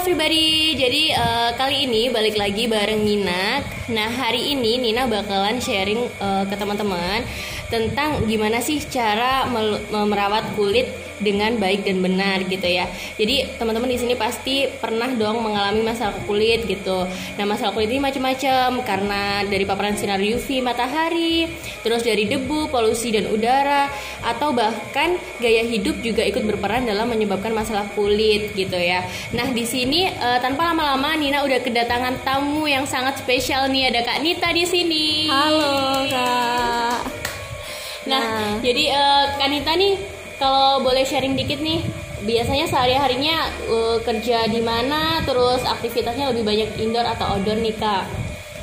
everybody, jadi uh, kali ini balik lagi bareng Nina. Nah hari ini Nina bakalan sharing uh, ke teman-teman tentang gimana sih cara merawat kulit dengan baik dan benar gitu ya. Jadi teman-teman di sini pasti pernah dong mengalami masalah kulit gitu. Nah masalah kulit ini macam-macam karena dari paparan sinar UV matahari, terus dari debu, polusi dan udara, atau bahkan gaya hidup juga ikut berperan dalam menyebabkan masalah kulit gitu ya. Nah di sini uh, tanpa lama-lama Nina udah kedatangan tamu yang sangat spesial nih ada Kak Nita di sini. Halo Kak. Nah, nah. jadi uh, Kak Nita nih kalau boleh sharing dikit nih, biasanya sehari-harinya uh, kerja di mana, terus aktivitasnya lebih banyak indoor atau outdoor nih kak?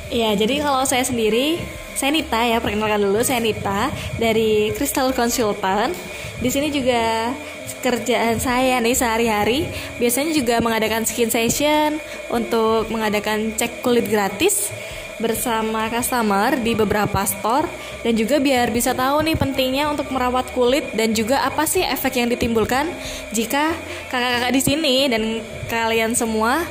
Iya, jadi kalau saya sendiri, saya Nita ya, perkenalkan dulu, saya Nita dari Crystal Consultant. Di sini juga kerjaan saya nih sehari-hari biasanya juga mengadakan skin session untuk mengadakan cek kulit gratis bersama customer di beberapa store dan juga biar bisa tahu nih pentingnya untuk merawat kulit dan juga apa sih efek yang ditimbulkan jika kakak-kakak di sini dan kalian semua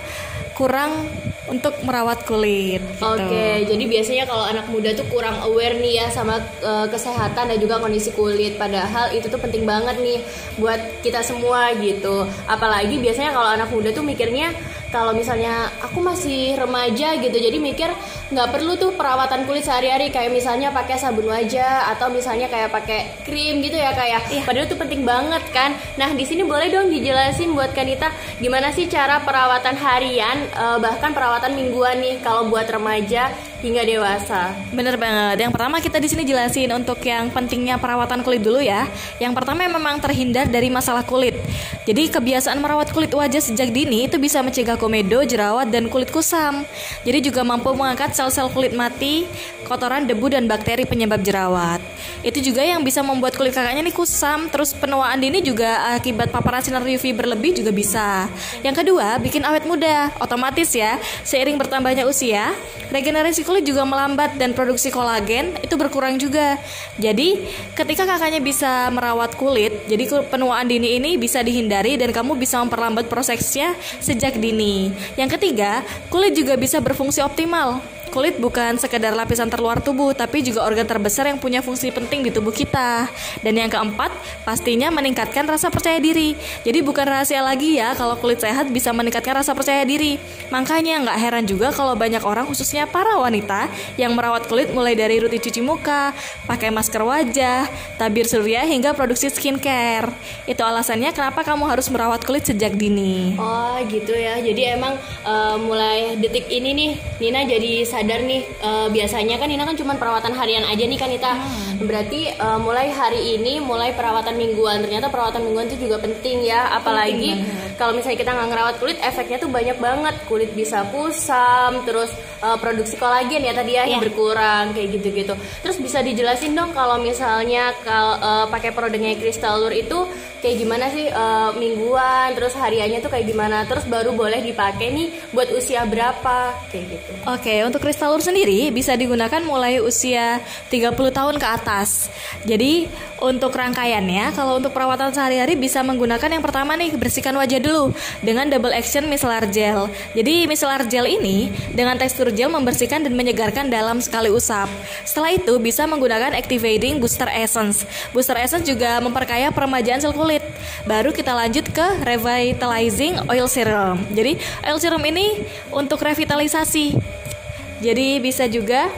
kurang untuk merawat kulit. Gitu. Oke, jadi biasanya kalau anak muda tuh kurang aware nih ya sama uh, kesehatan dan juga kondisi kulit. Padahal itu tuh penting banget nih buat kita semua gitu. Apalagi biasanya kalau anak muda tuh mikirnya kalau misalnya aku masih remaja gitu jadi mikir nggak perlu tuh perawatan kulit sehari-hari kayak misalnya pakai sabun wajah atau misalnya kayak pakai krim gitu ya kayak ya. iya. padahal itu penting banget kan nah di sini boleh dong dijelasin buat Kanita gimana sih cara perawatan harian eh, bahkan perawatan mingguan nih kalau buat remaja hingga dewasa. Bener banget. Yang pertama kita di sini jelasin untuk yang pentingnya perawatan kulit dulu ya. Yang pertama memang terhindar dari masalah kulit. Jadi kebiasaan merawat kulit wajah sejak dini itu bisa mencegah komedo, jerawat dan kulit kusam. Jadi juga mampu mengangkat sel-sel kulit mati, kotoran, debu dan bakteri penyebab jerawat. Itu juga yang bisa membuat kulit kakaknya nih kusam. Terus penuaan dini juga akibat paparan sinar UV berlebih juga bisa. Yang kedua, bikin awet muda. Otomatis ya, seiring bertambahnya usia, regenerasi kulit juga melambat dan produksi kolagen itu berkurang juga. Jadi, ketika kakaknya bisa merawat kulit, jadi penuaan dini ini bisa dihindari dan kamu bisa memperlambat prosesnya sejak dini. Yang ketiga, kulit juga bisa berfungsi optimal. Kulit bukan sekedar lapisan terluar tubuh, tapi juga organ terbesar yang punya fungsi penting di tubuh kita. Dan yang keempat, pastinya meningkatkan rasa percaya diri. Jadi bukan rahasia lagi ya kalau kulit sehat bisa meningkatkan rasa percaya diri. Makanya nggak heran juga kalau banyak orang, khususnya para wanita, yang merawat kulit mulai dari rutin cuci muka, pakai masker wajah, tabir surya, hingga produksi skincare. Itu alasannya kenapa kamu harus merawat kulit sejak dini. Oh gitu ya, jadi emang uh, mulai detik ini nih, Nina jadi sadar nih uh, biasanya kan ini kan cuma perawatan harian aja nih kan Ita. Hmm. Berarti uh, mulai hari ini mulai perawatan mingguan. Ternyata perawatan mingguan itu juga penting ya, apalagi kalau misalnya kita nggak ngerawat kulit efeknya tuh banyak banget. Kulit bisa kusam, terus uh, produksi kolagen ya tadi ya yeah. yang iya. berkurang kayak gitu-gitu. Terus bisa dijelasin dong kalau misalnya kalau uh, pakai produknya Crystal Lure itu kayak gimana sih uh, mingguan terus hariannya tuh kayak gimana terus baru boleh dipakai nih buat usia berapa kayak gitu oke okay, untuk kristalur sendiri bisa digunakan mulai usia 30 tahun ke atas jadi untuk rangkaiannya kalau untuk perawatan sehari-hari bisa menggunakan yang pertama nih bersihkan wajah dulu dengan double action micellar gel jadi micellar gel ini dengan tekstur gel membersihkan dan menyegarkan dalam sekali usap setelah itu bisa menggunakan activating booster essence booster essence juga memperkaya peremajaan sel kulit kulit. Baru kita lanjut ke revitalizing oil serum. Jadi oil serum ini untuk revitalisasi. Jadi bisa juga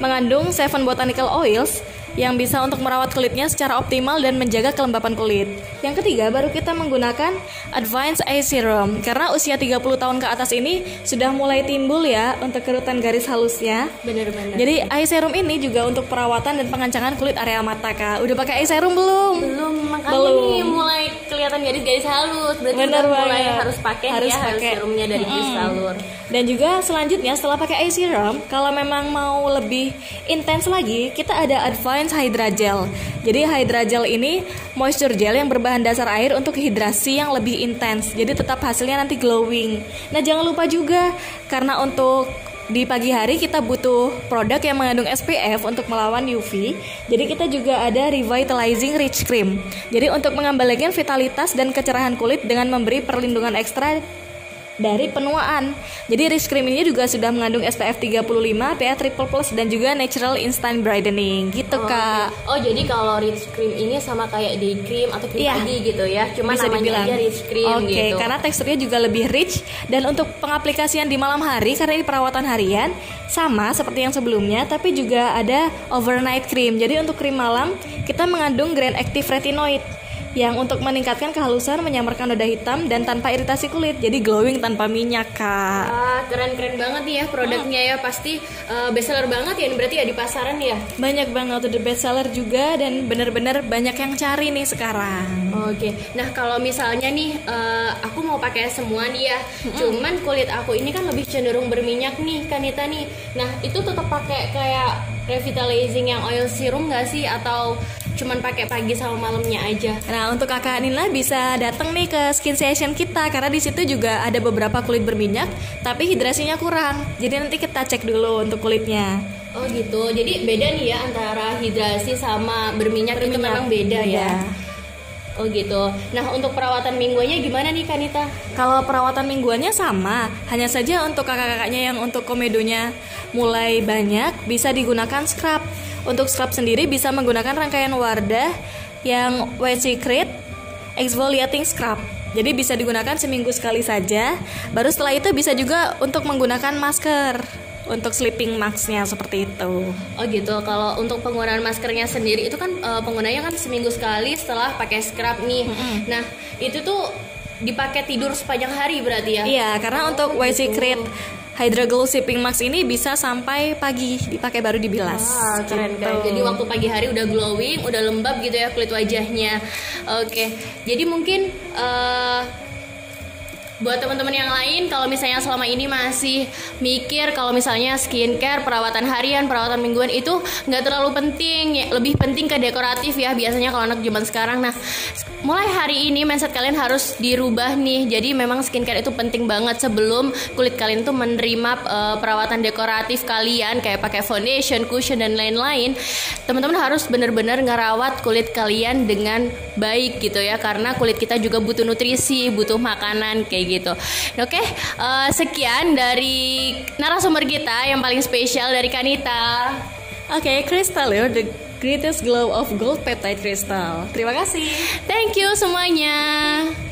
mengandung seven botanical oils yang bisa untuk merawat kulitnya secara optimal dan menjaga kelembapan kulit. Yang ketiga, baru kita menggunakan Advanced Eye Serum karena usia 30 tahun ke atas ini sudah mulai timbul ya untuk kerutan garis halusnya. Benar-benar. Jadi eye serum ini juga untuk perawatan dan pengancangan kulit area mata Kak. Udah pakai eye serum belum? Belum, makanya belum. nih mulai kelihatan garis-garis halus. Berarti Bener udah mulai harus pakai harus ya pakai. serumnya dari hmm. Kristalur. Dan juga selanjutnya setelah pakai eye serum, kalau memang mau lebih intens lagi, kita ada Advanced Advanced Hydra Gel. Jadi Hydra Gel ini moisture gel yang berbahan dasar air untuk hidrasi yang lebih intens. Jadi tetap hasilnya nanti glowing. Nah, jangan lupa juga karena untuk di pagi hari kita butuh produk yang mengandung SPF untuk melawan UV. Jadi kita juga ada Revitalizing Rich Cream. Jadi untuk mengembalikan vitalitas dan kecerahan kulit dengan memberi perlindungan ekstra dari penuaan. Jadi Rich Cream ini juga sudah mengandung SPF 35, PA triple plus dan juga natural instant brightening gitu Oh, kak. oke. Oh jadi kalau rich cream ini sama kayak day cream atau cream Iya. pagi gitu ya, cuma Bisa namanya dibilang. aja rich cream Oke, gitu. karena teksturnya juga lebih rich dan untuk pengaplikasian di malam hari karena ini perawatan harian sama seperti yang sebelumnya, tapi juga ada overnight cream. Jadi untuk krim malam kita mengandung Grand Active Retinoid yang untuk meningkatkan kehalusan, menyamarkan noda hitam dan tanpa iritasi kulit. Jadi glowing tanpa minyak, Kak. Ah, keren-keren banget nih ya produknya ya pasti eh, bestseller banget ya ini berarti ya di pasaran ya. Banyak banget udah best seller juga dan bener-bener banyak yang cari nih sekarang. Oke, nah kalau misalnya nih eh, aku mau pakai semua nih ya, cuman kulit aku ini kan lebih cenderung berminyak nih, Kanita nih. Nah itu tetap pakai kayak revitalizing yang oil serum nggak sih atau cuman pakai pagi sama malamnya aja? Nah, untuk kakak Nila bisa datang nih ke skin session kita karena di situ juga ada beberapa kulit berminyak tapi hidrasinya kurang. Jadi nanti kita cek dulu untuk kulitnya. Oh gitu, jadi beda nih ya antara hidrasi sama berminyak, itu memang beda ya. Oh gitu. Nah untuk perawatan mingguannya gimana nih Kanita? Kalau perawatan mingguannya sama, hanya saja untuk kakak-kakaknya yang untuk komedonya mulai banyak bisa digunakan scrub. Untuk scrub sendiri bisa menggunakan rangkaian Wardah yang White Secret Exfoliating Scrub. Jadi bisa digunakan seminggu sekali saja. Baru setelah itu bisa juga untuk menggunakan masker untuk sleeping masknya seperti itu. Oh gitu. Kalau untuk penggunaan maskernya sendiri itu kan eh, penggunanya kan seminggu sekali setelah pakai scrub nih. Nah itu tuh dipakai tidur sepanjang hari berarti ya? Iya, karena Oh, untuk gitu. Secret Hydra Glow Sleeping Mask ini bisa sampai pagi dipakai baru dibilas. Wah, keren Gitu. keren. Jadi waktu pagi hari udah glowing, udah lembab gitu ya kulit wajahnya. Oke. Jadi mungkin eh, buat teman-teman yang lain kalau misalnya selama ini masih mikir kalau misalnya skincare, perawatan harian, perawatan mingguan itu nggak terlalu penting, ya, lebih penting ke dekoratif ya biasanya kalau anak zaman sekarang. Nah, mulai hari ini mindset kalian harus dirubah nih. Jadi memang skincare itu penting banget sebelum kulit kalian tuh menerima eh, perawatan dekoratif kalian kayak pakai foundation, cushion dan lain-lain. Teman-teman harus benar-benar ngerawat kulit kalian dengan baik gitu ya karena kulit kita juga butuh nutrisi, butuh makanan kayak gitu. Oke, eh, sekian dari narasumber kita yang paling spesial dari Kanita. Oke, Crystal ya, the greatest glow of gold peptide crystal. Terima kasih. Thank you semuanya.